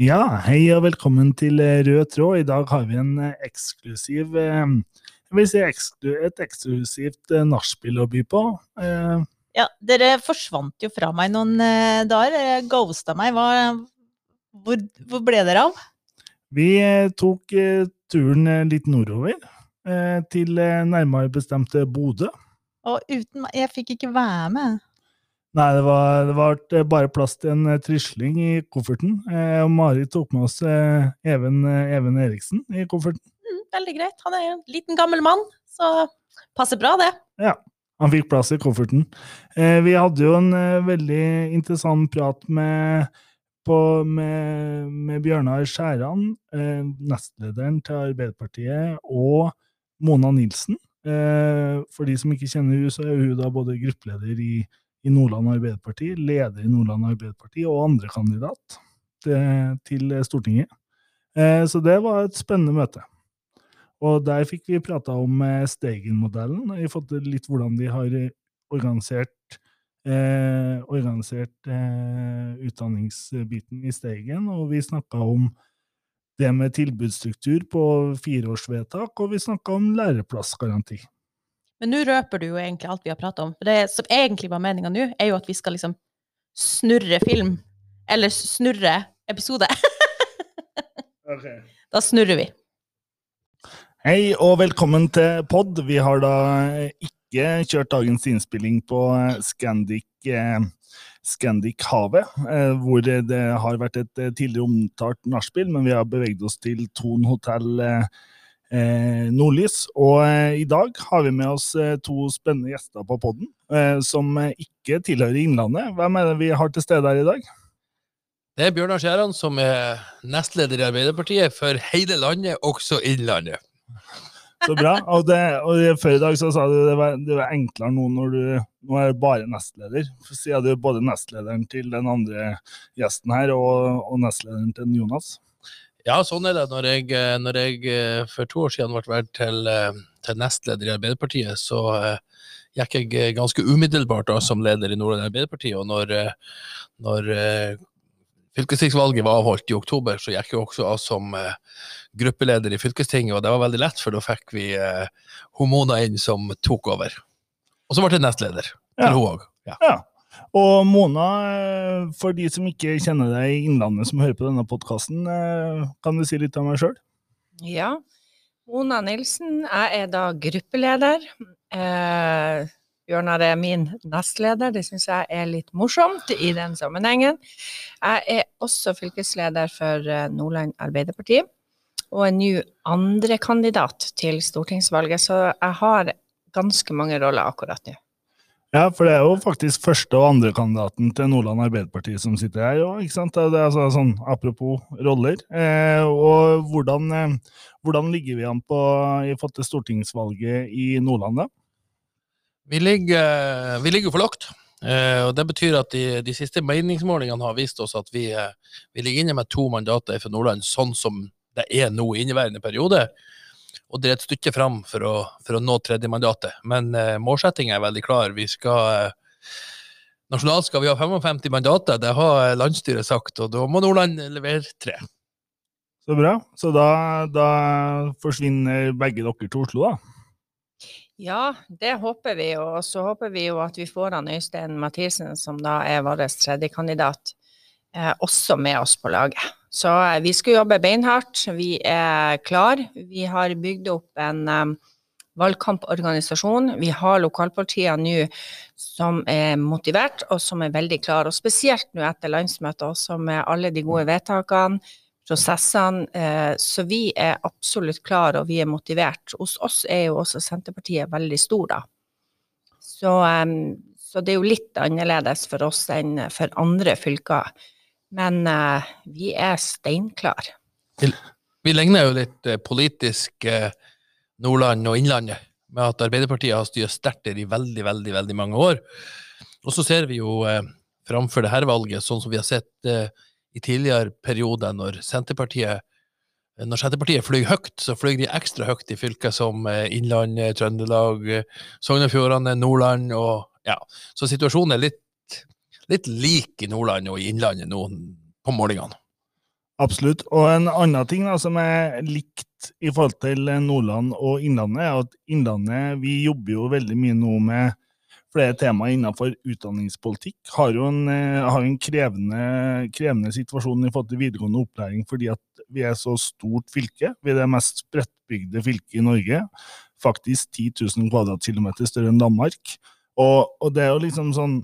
Ja, hei og velkommen til eh, Rød tråd. I dag har vi en eh, eksklusiv eh, jeg vil si eksklu, et eksklusivt nachspiel å by på. Eh, Ja, dere forsvant jo fra meg noen dager. Dere ghosta meg. Hva, hvor, hvor ble dere av? vi tok turen litt nordover, til nærmere bestemt eh, Bodø. Og uten meg Jeg fikk ikke være med. Nei, det var, det var bare plass til en eh, trysling i kofferten. Eh, og Mari tok med oss eh, Even, Even Eriksen i kofferten. Mm, veldig greit. Han er jo en liten, gammel mann, så passer bra, det. Ja, han fikk plass i kofferten. Eh, vi hadde jo en veldig interessant prat med, på, med, med Bjørnar Skjæran, eh, nestlederen til Arbeiderpartiet, og Mona Nilsen. Eh, for de som ikke kjenner henne, så er hun da både gruppeleder i, i Nordland Arbeiderparti, leder i Nordland Arbeiderparti og andrekandidat til, til Stortinget. Eh, så det var et spennende møte. Og der fikk vi prata om eh, Steigen-modellen. Vi har fått litt hvordan de har organisert, eh, organisert eh, utdanningsbiten i Steigen, og vi snakka om det med tilbudsstruktur på fireårsvedtak, og vi snakka om læreplassgaranti. Men nå røper du jo egentlig alt vi har pratet om. Det som egentlig var meninga nå, er jo at vi skal liksom snurre film. Eller snurre episode. Da snurrer vi. Hei og velkommen til pod. Vi har da ikke kjørt dagens innspilling på eh, Scandic, eh, Scandic Havet, eh, hvor det har vært et eh, tidligere omtalt nachspiel, men vi har beveget oss til Thon hotell eh, eh, Nordlys. Og eh, i dag har vi med oss eh, to spennende gjester på podden, eh, som eh, ikke tilhører Innlandet. Hvem er det vi har til stede her i dag? Det er Bjørnar Skjæran som er nestleder i Arbeiderpartiet for hele landet, også Innlandet. Så bra. Og, det, og før i dag så sa du det var, det var enklere nå når du nå er du bare nestleder. For Siden du er både nestlederen til den andre gjesten her og, og nestlederen til Jonas. Ja, sånn er det. Når jeg, eh, når jeg eh, for to år siden ble valgt til, eh, til nestleder i Arbeiderpartiet, så uh, gikk jeg ganske umiddelbart da som leder i Nordland Arbeiderparti. Og når, når uh, fylkestingsvalget var avholdt i oktober, så gikk jeg også av som uh, gruppeleder i fylkestinget, og det var veldig lett, for da fikk vi Homona inn som tok over. Og så ble jeg nestleder til hun òg. Ja. Ja. Og Mona, eh, for de som ikke kjenner deg i Innlandet som hører på denne podkasten, kan du si litt om deg sjøl? Ja. Mona Nilsen, jeg er da gruppeleder. Eh, Bjørnar er min nestleder, det syns jeg er litt morsomt i den sammenhengen. Jeg er også fylkesleder for eh, Nordland Arbeiderparti, og er nå andrekandidat til stortingsvalget, så jeg har ganske mange roller akkurat nå. Ja, for det er jo faktisk første- og andrekandidaten til Nordland Arbeiderparti som sitter her òg, er altså sånn apropos roller. Eh, og hvordan, eh, hvordan ligger vi an på i forhold til stortingsvalget i Nordland, da? Vi ligger, vi ligger for lavt. Eh, og det betyr at de, de siste meningsmålingene har vist oss at vi, eh, vi ligger inne med to mandater fra Nordland, sånn som det er nå i inneværende periode. Og det er et stykke fram for å, for å nå tredjemandatet. Men eh, målsettingen er veldig klar. Vi skal eh, Nasjonalt skal vi ha 55 mandater, det har landsstyret sagt, og da må Nordland levere tre. Så bra. Så da, da forsvinner begge dere til Oslo, da? Ja, det håper vi, og så håper vi jo at vi får han Øystein Mathisen, som da er vår tredjekandidat, eh, også med oss på laget. Så eh, vi skal jobbe beinhardt, vi er klar. Vi har bygd opp en eh, valgkamporganisasjon. Vi har lokalpartier nå som er motivert, og som er veldig klare. Og spesielt nå etter landsmøtet, også med alle de gode vedtakene, prosessene. Eh, så vi er absolutt klare, og vi er motivert. Hos oss er jo også Senterpartiet veldig stor, da. Så, så det er jo litt annerledes for oss enn for andre fylker. Men uh, vi er steinklar. Vi ligner jo litt eh, politisk eh, Nordland og Innlandet, med at Arbeiderpartiet har styrt sterkt der i veldig, veldig veldig mange år. Og så ser vi jo eh, framfor det her valget, sånn som vi har sett eh, i tidligere perioder, når Senterpartiet når Senterpartiet flyr høyt, så flyr de ekstra høyt i fylker som eh, Innlandet, Trøndelag, Sogn og Fjordane, Nordland og ja. Så situasjonen er litt, litt lik i Nordland og i Innlandet nå på målingene. Absolutt. Og en annen ting da, som er likt i forhold til Nordland og Innlandet, er at Innlandet vi jobber jo veldig mye nå med flere temaer innenfor utdanningspolitikk. Har jo en, eh, har en krevende, krevende, situasjon i forhold til videregående opplæring fordi at vi er så stort fylke. Vi er det mest spredtbygde fylket i Norge. Faktisk 10 000 kvadratkilometer større enn Danmark. Og, og det er jo liksom sånn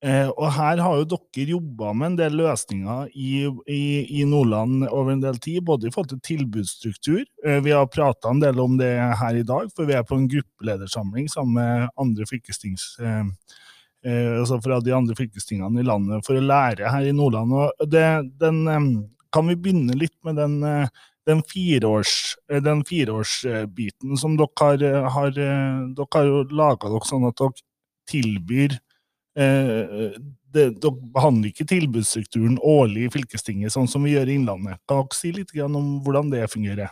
Eh, og her har jo dere jobba med en del løsninger i, i, i, Nordland over en del tid, både i forhold til tilbudsstruktur. Eh, vi har prata en del om det her i dag, for vi er på en gruppeledersamling sammen med andre fylkestings... Eh, eh altså fra de andre fylkestingene i landet for å lære her i Nordland. Og det, den, eh, kan vi begynne litt med den, eh, den, fireårs, som dere har, har har laga dere sånn at dere tilbyr dere behandler ikke tilbudsstrukturen årlig i fylkestinget, sånn som vi gjør i Innlandet. Kan dere si litt om hvordan det fungerer?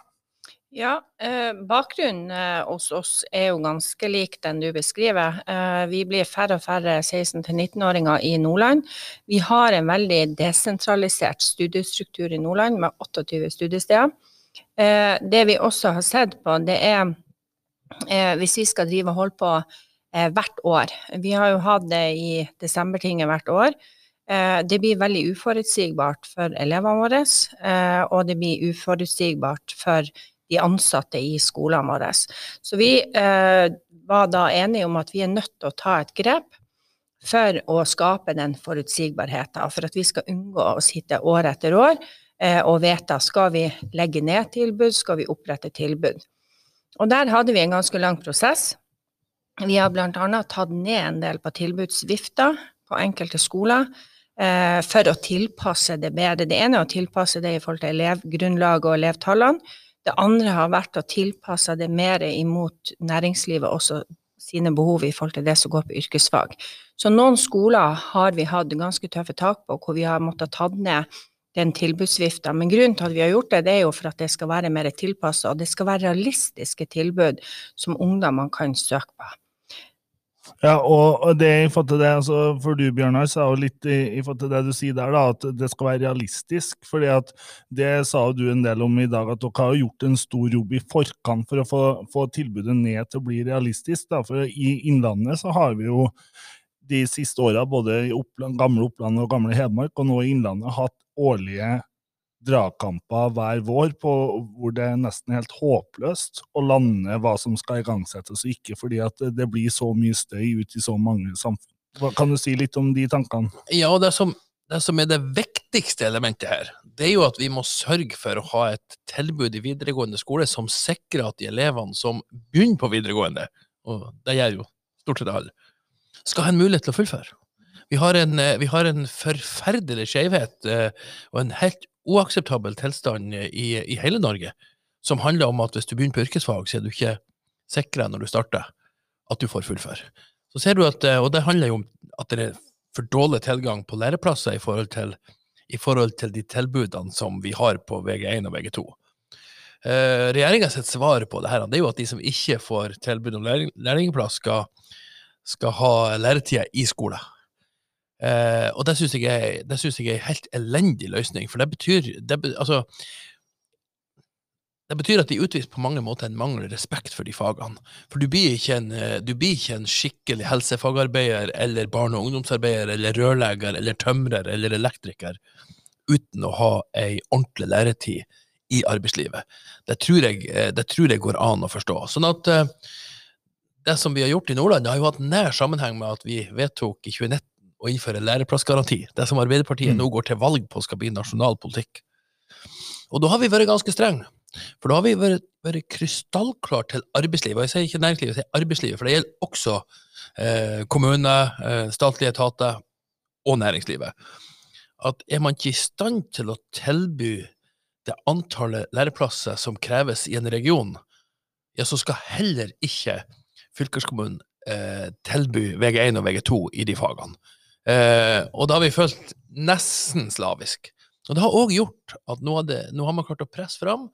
Ja, eh, bakgrunnen eh, hos oss er jo ganske lik den du beskriver. Eh, vi blir færre og færre 16-19-åringer i Nordland. Vi har en veldig desentralisert studiestruktur i Nordland med 28 studiesteder. Eh, det vi også har sett på, det er eh, hvis vi skal drive og holde på eh, hvert år. Vi har jo hatt det i desembertinget hvert år. Eh, det blir veldig uforutsigbart for elevene våre, eh, og det blir uforutsigbart for de ansatte i skolene våre. Så vi eh, var da enige om at vi er nødt til å ta et grep for å skape den forutsigbarheten, for at vi skal unngå å sitte år etter år eh, og vedta skal vi legge ned tilbud, skal vi opprette tilbud. Og der hadde vi en ganske lang prosess. Vi har bl.a. tatt ned en del på tilbudsvifta på enkelte skoler eh, for å tilpasse det bedre. Det ene er å tilpasse det i forhold til elevgrunnlaget og elevtallene. Det andre har vært å tilpasse det mer imot næringslivet også sine behov i forhold til det som går på yrkesfag. Så noen skoler har vi hatt ganske tøffe tak på, hvor vi har måttet tatt ned den tilbudsvifta. Men grunnen til at vi har gjort det, det er jo for at det skal være mer tilpassa, og det skal være realistiske tilbud som ungdommene kan søke på. Ja, og det i forhold til det, altså, for du Bjørnar, sa jo litt i, i, forhold til det du sier der, da, at det skal være realistisk. fordi at det sa du en del om i dag, at dere har gjort en stor jobb i forkant for å få, få tilbudet ned til å bli realistisk. Da. For i Innlandet så har vi jo de siste åra, både i Oppland, gamle Oppland og gamle Hedmark, og nå i Innlandet, hatt årlige dragkamper hver vår på hvor det er nesten helt håpløst å lande hva som skal igangsettes og ikke, fordi at det blir så mye støy ut i så mange samfunn. Kan du si litt om de tankene? Ja, det som, det som er det viktigste elementet her, det er jo at vi må sørge for å ha et tilbud i videregående skole som sikrer at de elevene som begynner på videregående, og det gjør jo stort sett alle, skal ha en mulighet til å fullføre. Vi har en, vi har en forferdelig skjevhet eh, og en helt uakseptabel tilstand i, i, hele Norge, som handler om at hvis du begynner på yrkesfag, så er du ikke sikra når du starter at du får fullføre. Så ser du at, eh, Og det handler jo om at det er for dårlig tilgang på læreplasser i forhold til, i forhold til de tilbudene som vi har på VG1 og VG2. Eh, Regjeringa sitt svar på det her det er jo at de som ikke får tilbud om lærlingplass, skal, skal ha læretida i skole. Eh, og det syns jeg, jeg, er en helt elendig løsning, for det betyr det, altså, det betyr at de utviser på mange måter en mangel respekt for de fagene. For du blir ikke en, blir ikke en skikkelig helsefagarbeider eller barne- og ungdomsarbeider eller rørlegger eller tømrer eller elektriker uten å ha ei ordentlig læretid i arbeidslivet. Det tror jeg, det tror jeg går an å forstå. Sånn at eh, det som vi har gjort i Nordland, det har jo hatt nær sammenheng med at vi vedtok i 2019 å innføre læreplassgaranti. Det som Arbeiderpartiet mm. nå går til valg på skal bli nasjonal politikk. Og da har vi vært ganske strenge. For da har vi vært, vært krystallklare til arbeidslivet. Og jeg sier ikke næringslivet, jeg sier arbeidslivet, for det gjelder også eh, kommuner, eh, statlige etater og næringslivet. At er man ikke i stand til å tilby det antallet læreplasser som kreves i en region, ja, så skal heller ikke fylkeskommunen eh, tilby VG1 og VG2 i de fagene. Eh, og da har vi følt nesten slavisk. Og det har òg gjort at nå, det, nå, har man klart å presse fram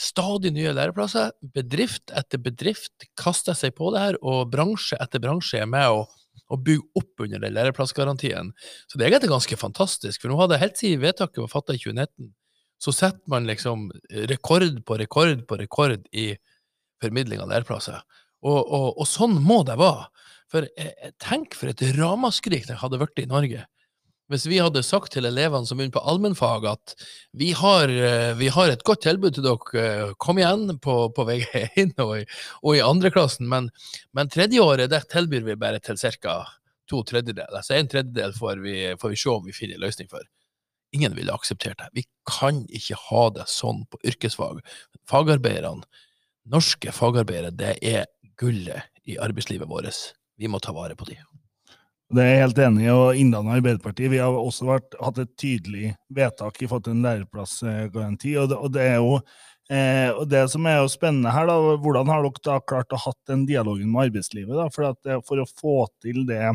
stadig nye læreplasser. Bedrift etter bedrift kaster seg på det her, og bransje etter bransje er med å, å bygge opp under den læreplassgarantien. Så det er egentlig ganske fantastisk. For nå hadde helt siden vedtaket var fatta i 2019, så setter man liksom rekord på rekord på rekord i formidling av læreplasser. Og, og, og sånn må det være. For eh, tenk for et ramaskrik det hadde vært i Norge hvis vi hadde sagt til elevene som begynner på allmennfag at vi har, eh, vi har, et godt tilbud til dere, eh, kom igjen på, på vei inn og i, og i andreklassen, men, men tredjeåret det tilbyr vi bare til ca. to tredjedeler. Altså en tredjedel får vi, får vi se om vi finner en løsning for. Ingen ville akseptert det. Vi kan ikke ha det sånn på yrkesfag. Fagarbeiderne, norske fagarbeidere, det er gullet i arbeidslivet vårt. Vi må ta vare på de. Det er jeg helt enig i, og Innlandet Arbeiderparti vi har også vært, hatt et tydelig vedtak i forhold til en læreplassgaranti. og det, og det er jo eh, og det som er jo spennende her, da, hvordan har dere da klart å hatt den dialogen med arbeidslivet? da, For, at, for å få til det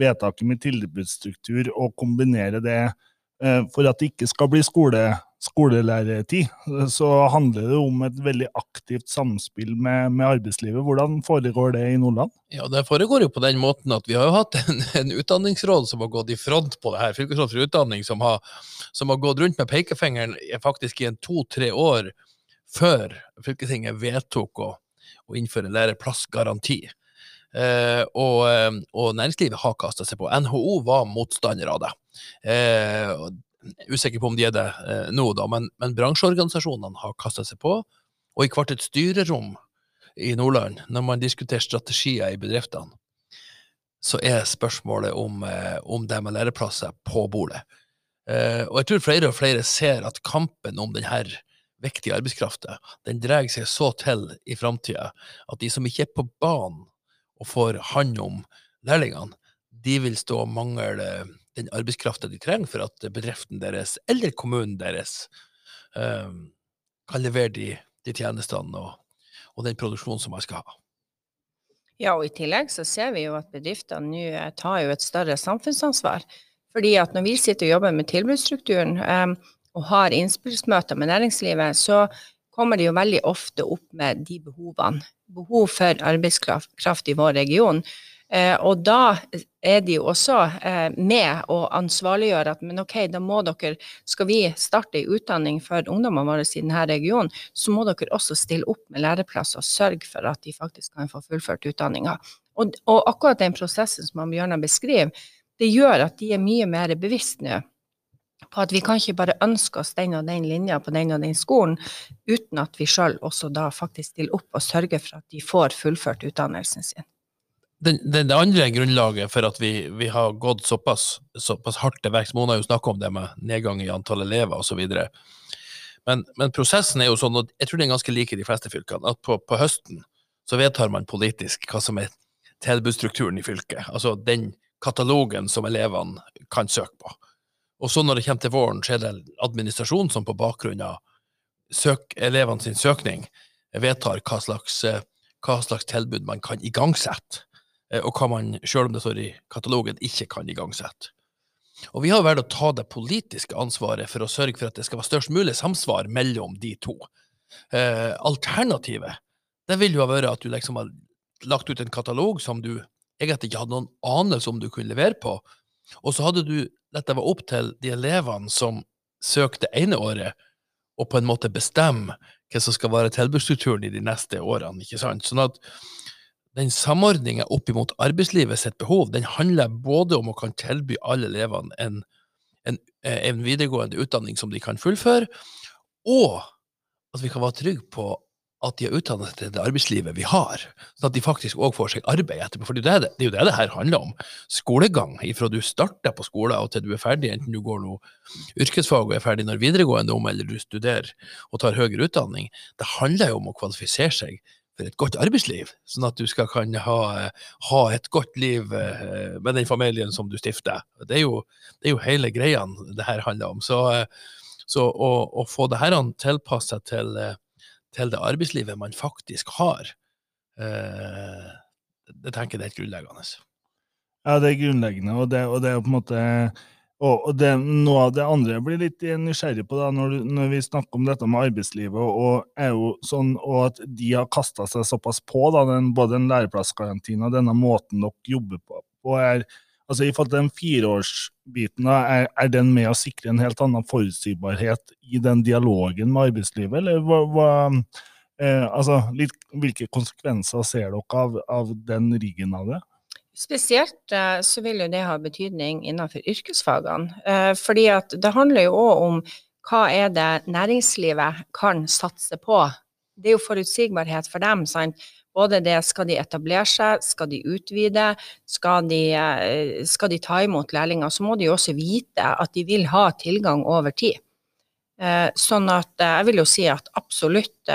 vedtaket med tilbudsstruktur og kombinere det eh, for at det ikke skal bli skole skolelærertid, så handler det om et veldig aktivt samspill med, med, arbeidslivet. Hvordan foregår det i Nordland? Ja, Det foregår jo på den måten at vi har jo hatt en, en utdanningsråd som har gått i front på det her. Fylkesråd for utdanning som har, som har gått rundt med pekefingeren faktisk i en to-tre år før fylkestinget vedtok å, å innføre læreplassgaranti. Eh, og, eh, og, næringslivet har kasta seg på. NHO var motstander av det. Eh, usikker på om de er det eh, nå, da, men, men bransjeorganisasjonene har kasta seg på. Og i hvert et styrerom i Nordland, når man diskuterer strategier i bedriftene, så er spørsmålet om, eh, om det med læreplasser på bordet. Eh, og jeg tror flere og flere ser at kampen om denne viktige arbeidskrafta, den drar seg så til i framtida at de som ikke er på banen og får hånd om lærlingene, de vil stå og mangle den arbeidskrafta de trenger for at bedriften deres eller kommunen deres um, kan levere de, de tjenestene og, og, den produksjonen som man skal ha. Ja, og i tillegg så ser vi jo at bedriftene nå tar jo et større samfunnsansvar. Fordi at når vi sitter og jobber med tilbudsstrukturen um, og har innspillsmøter med næringslivet, så kommer de jo veldig ofte opp med de behovene. Behov for arbeidskraft i vår region. Eh, og da er de jo også eh, med å ansvarliggjøre at men ok, da må dere, skal vi starte en utdanning for ungdommene våre i denne regionen, så må dere også stille opp med læreplass og sørge for at de faktisk kan få fullført utdanninga. Og, og, akkurat den prosessen som Bjørnar beskriver, det gjør at de er mye mer bevisst nå på at vi kan ikke bare ønske oss den og den linja på den og den skolen, uten at vi sjøl også da faktisk stiller opp og sørger for at de får fullført utdannelsen sin det, den, det, andre grunnlaget for at vi, vi har gått såpass, såpass hardt til verks Mona har jo snakka om det med nedgang i antall elever osv. Men, men prosessen er jo sånn, og jeg tror det er ganske like i de fleste fylkene, at på, på høsten så vedtar man politisk hva som er tilbudsstrukturen i fylket. Altså den katalogen som elevene kan søke på. Og så når det kommer til våren, så er det administrasjonen som på bakgrunn av søk, elevene sin søkning vedtar hva slags, hva slags tilbud man kan igangsette. Eh, og hva man, selv om det står i katalogen, ikke kan igangsette. Og vi har valgt å ta det politiske ansvaret for å sørge for at det skal være størst mulig samsvar mellom de to. Eh, alternativet det vil jo være at du liksom har lagt ut en katalog som du egentlig ikke hadde noen anelse om du kunne levere på, og så hadde du dette var opp til de elevene som søkte ene året, og på en måte bestemme hva som skal være tilbudsstrukturen i de neste årene. ikke sant? Sånn at den samordninga opp mot arbeidslivet sitt behov, den handler både om å kan tilby alle elevene en, en, en, videregående utdanning som de kan fullføre, og at vi kan være trygge på at de har utdannet til det arbeidslivet vi har, sånn at de faktisk òg får seg arbeid etterpå. For det er, det, det er jo det det her handler om. Skolegang ifra du starter på skole og til du er ferdig, enten du går noe yrkesfag og er ferdig når videregående om, eller du studerer og tar høyere utdanning, det handler jo om å kvalifisere seg et godt arbeidsliv, sånn at du skal kan ha, ha et godt liv eh, med den familien som du stifter. Det er jo, det er jo hele greia det her handler om. Så, eh, så å, å, få det her tilpassa til, eh, til, det arbeidslivet man faktisk har, det tenker jeg det er helt grunnleggende. Ja, det er grunnleggende, og det, og det er på en måte og det, Noe av det andre jeg blir litt nysgjerrig på da, når, når, vi snakker om dette med arbeidslivet, og, er jo sånn, og at de har kasta seg såpass på, da, den, både den læreplassgarantien og denne måten dere jobber på, er, altså I forhold til den fireårsbiten, da, er, er den med å sikre en helt annen forutsigbarhet i den dialogen med arbeidslivet, eller hva, hva eh, altså, litt, hvilke konsekvenser ser dere av, av den riggen av det? Spesielt eh, så vil jo det ha betydning innenfor yrkesfagene. Eh, fordi at det handler jo òg om hva er det næringslivet kan satse på. Det er jo forutsigbarhet for dem. sant? Både det skal de etablere seg, skal de utvide, skal de, eh, skal de ta imot lærlinger, så må de jo også vite at de vil ha tilgang over tid. Sånn at jeg vil jo si at absolutt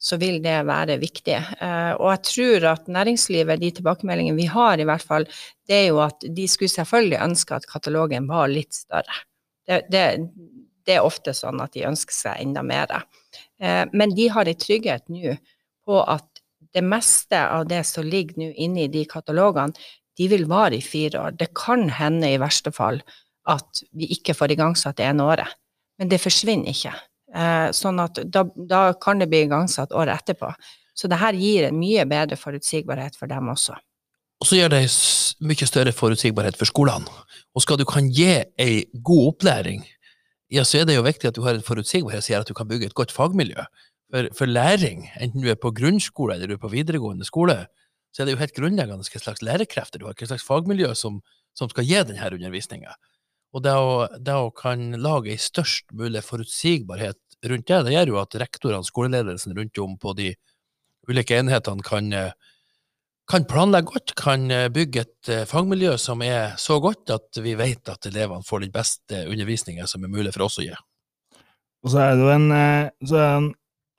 så vil det være viktig. Eh, og jeg tror at næringslivet, de tilbakemeldingene vi har i hvert fall, det er jo at de skulle selvfølgelig ønske at katalogen var litt større. Det, det, det er ofte sånn at de ønsker seg enda mer. Eh, men de har en trygghet nå på at det meste av det som ligger nå inne i de katalogene, de vil vare i fire år. Det kan hende i verste fall at vi ikke får igangsatt det ene året, men det forsvinner ikke. Eh, sånn at da, da, kan det bli igangsatt året etterpå. Så det her gir en mye bedre forutsigbarhet for dem også. Og så gjør det mye større forutsigbarhet for skolene. Og skal du kan gi ei god opplæring, ja, så er det jo viktig at du har en forutsigbarhet som gjør at du kan bygge et godt fagmiljø. For, for, læring, enten du er på grunnskole eller du er på videregående skole, så er det jo helt grunnleggende hva slags lærekrefter du har, hva slags fagmiljø som, som skal gi denne undervisninga. Og det å, det å kan lage ei størst mulig forutsigbarhet rundt det, det gjør jo at rektorene, skoleledelsen rundt om på de ulike enhetene kan, kan planlegge godt, kan bygge et eh, fagmiljø som er så godt at vi vet at elevene får den beste undervisninga som er mulig for oss å gi. Og så er det jo en, eh, en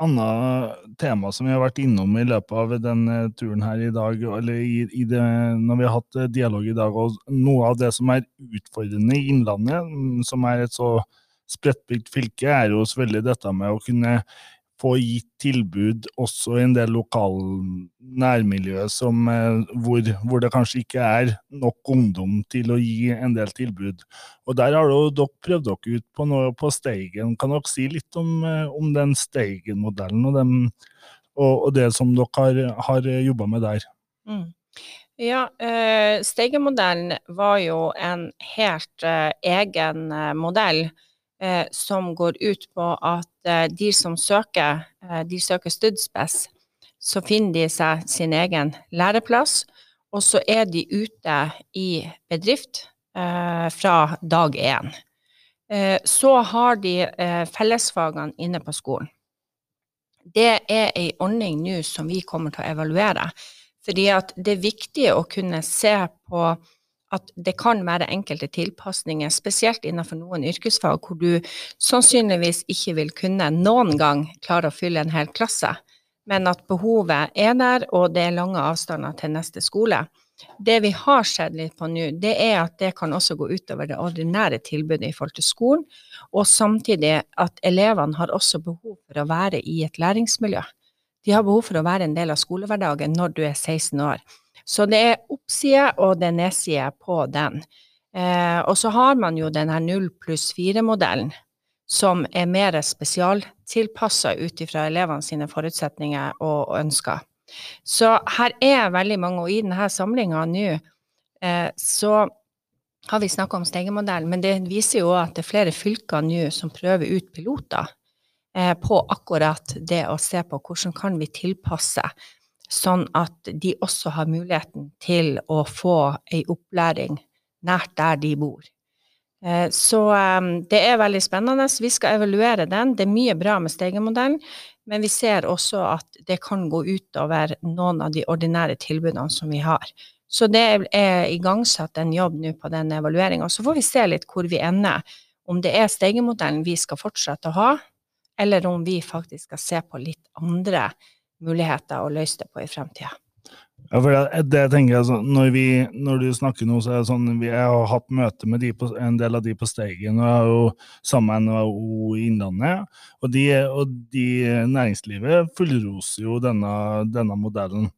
annet tema som vi har vært innom i løpet av denne turen her i dag, eller i, i det, når vi har hatt eh, dialog i dag, og noe av det som er utfordrende i Innlandet, mm, som er et så spredtbygd fylke, er jo selvfølgelig dette med å kunne få gitt tilbud også i en del lokal nærmiljø som, eh, hvor, hvor, det kanskje ikke er nok ungdom til å gi en del tilbud. Og Der har dere prøvd dere ut på noe på Steigen. Kan dere si litt om, eh, om den Steigen-modellen og, og, og, det som dere har, har jobba med der? Mm. Ja, uh, Steigen-modellen var jo en helt egen modell eh, som går ut på at eh, de som søker, eh, de søker Studspes, så finner de seg sin egen læreplass, og så er de ute i bedrift eh, fra dag én. Eh, så har de fellesfagene inne på skolen. Det er ei ordning nå som vi kommer til å evaluere. Fordi det er viktig å kunne se på at det kan være enkelte tilpasninger, spesielt innenfor noen yrkesfag hvor du sannsynligvis ikke vil kunne noen gang klare å fylle en hel klasse, men at behovet er der, og det er lange avstander til neste skole. Det vi har sett litt på nå, det er at det kan også gå utover det ordinære tilbudet i forhold til skolen, og samtidig at elevene har også behov for å være i et læringsmiljø. De har behov for å være en del av skolehverdagen når du er 16 år. Så det er oppside og det er nedside på den. Eh, og så har man jo den her 0 pluss 4-modellen, som er mer spesialtilpassa ut ifra elevene sine forutsetninger og ønsker. Så her er veldig mange, og i denne samlinga nå eh, så har vi snakka om Steigen-modellen, men det viser jo at det er flere fylker nå som prøver ut piloter eh, på akkurat det å se på hvordan kan vi tilpasse sånn at de også har muligheten til å få ei opplæring nært der de bor. Eh, så eh, det er veldig spennende. Vi skal evaluere den. Det er mye bra med Steigen-modellen, men vi ser også at det kan gå utover noen av de ordinære tilbudene som vi har. Så det er igangsatt en jobb nå på den evalueringa. Så får vi se litt hvor vi ender. Om det er Steigen-modellen vi skal fortsette å ha, eller om vi faktisk skal se på litt andre muligheter å løse det på i fremtida. Ja, for det, det tenker jeg sånn, når, vi, når, du snakker nå, så er det sånn vi har hatt møte med på, en del av de på Steigen, og jeg har jo sammen med NHO Innlandet. Og, de, og de næringslivet fullroser jo denne, denne modellen.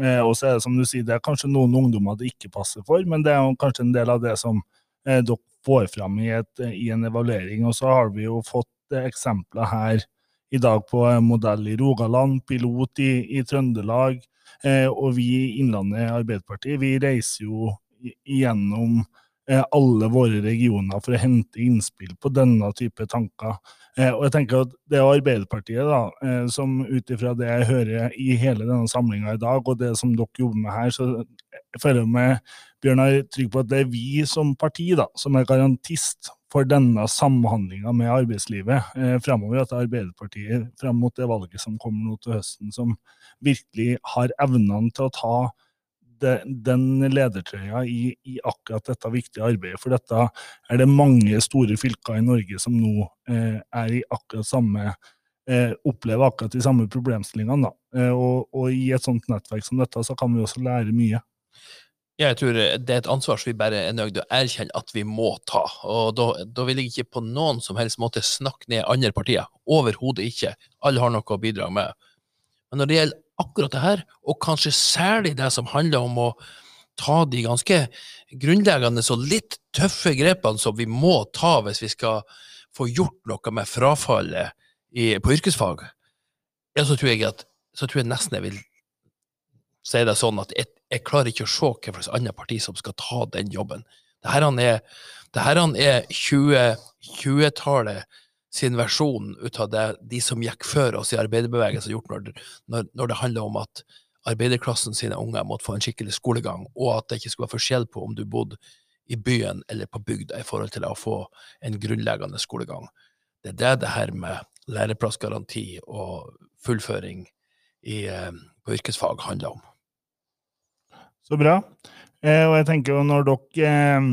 Eh, og så er det som du sier, det er kanskje noen ungdommer det ikke passer for, men det er jo kanskje en del av det som eh, dere får fram i, et, i, en evaluering. Og så har vi jo fått eh, eksempler her i dag på modell i Rogaland, pilot i, i Trøndelag. Eh, og vi i Innlandet Arbeiderparti vi reiser jo gjennom eh, alle våre regioner for å hente innspill på denne type tanker. Eh, og jeg tenker at Det er Arbeiderpartiet da, eh, som ut ifra det jeg hører i hele denne samlinga i dag, og det som dere jobber med her, så jeg føler jeg meg Bjørnar, trygg på at det er vi som parti da, som er garantist for denne samhandlinga med arbeidslivet eh, fremover. At er Arbeiderpartiet frem mot det valget som kommer nå til høsten, som virkelig har evnene til å ta de, den ledertrøya i, i, akkurat dette viktige arbeidet. For dette er det mange store fylker i Norge som nå eh, er i akkurat samme eh, opplever akkurat de samme problemstillingene. Eh, og, og, i et sånt nettverk som dette, så kan vi også lære mye. Jeg tror det er et ansvar som vi bare er nødt til å erkjenne at vi må ta. Og da, da, vil jeg ikke på noen som helst måte snakke ned andre partier. Overhodet ikke. Alle har noe å bidra med. Men når det gjelder akkurat det her, og kanskje særlig det som handler om å ta de ganske grunnleggende og litt tøffe grepene som vi må ta hvis vi skal få gjort noe med frafallet i, på yrkesfag, ja, så tror jeg at så tror jeg nesten jeg vil si det sånn at jeg, jeg klarer ikke å se hvilket annet parti som skal ta den jobben. Dette er, dette er 2020-tallet sin versjon ut av det de som gikk før oss i arbeiderbevegelsen, har gjort når, når, når, det handler om at arbeiderklassen sine unger måtte få en skikkelig skolegang, og at det ikke skulle være forskjell på om du bodde i byen eller på bygda i forhold til å få en grunnleggende skolegang. Det er det det her med læreplassgaranti og fullføring i, eh, på yrkesfag handler om. Så bra. Eh, og jeg tenker jo når dere eh,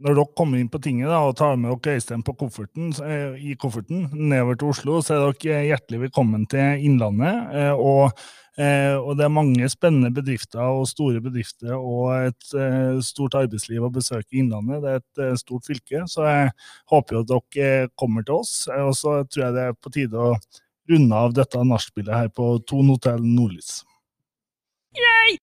når dere kommer inn på tinget da, og tar med dere Øystein på kofferten, eh, i kofferten nedover til Oslo, så er dere hjertelig velkommen til Innlandet. Eh, og, eh, og, det er mange spennende bedrifter og store bedrifter og et stort arbeidsliv å besøke i Innlandet. Det er et stort fylke, så jeg håper jo at dere kommer til oss. Og så tror jeg det er på tide å runde av dette nachspielet her på Ton hotell Nordlys. Yay!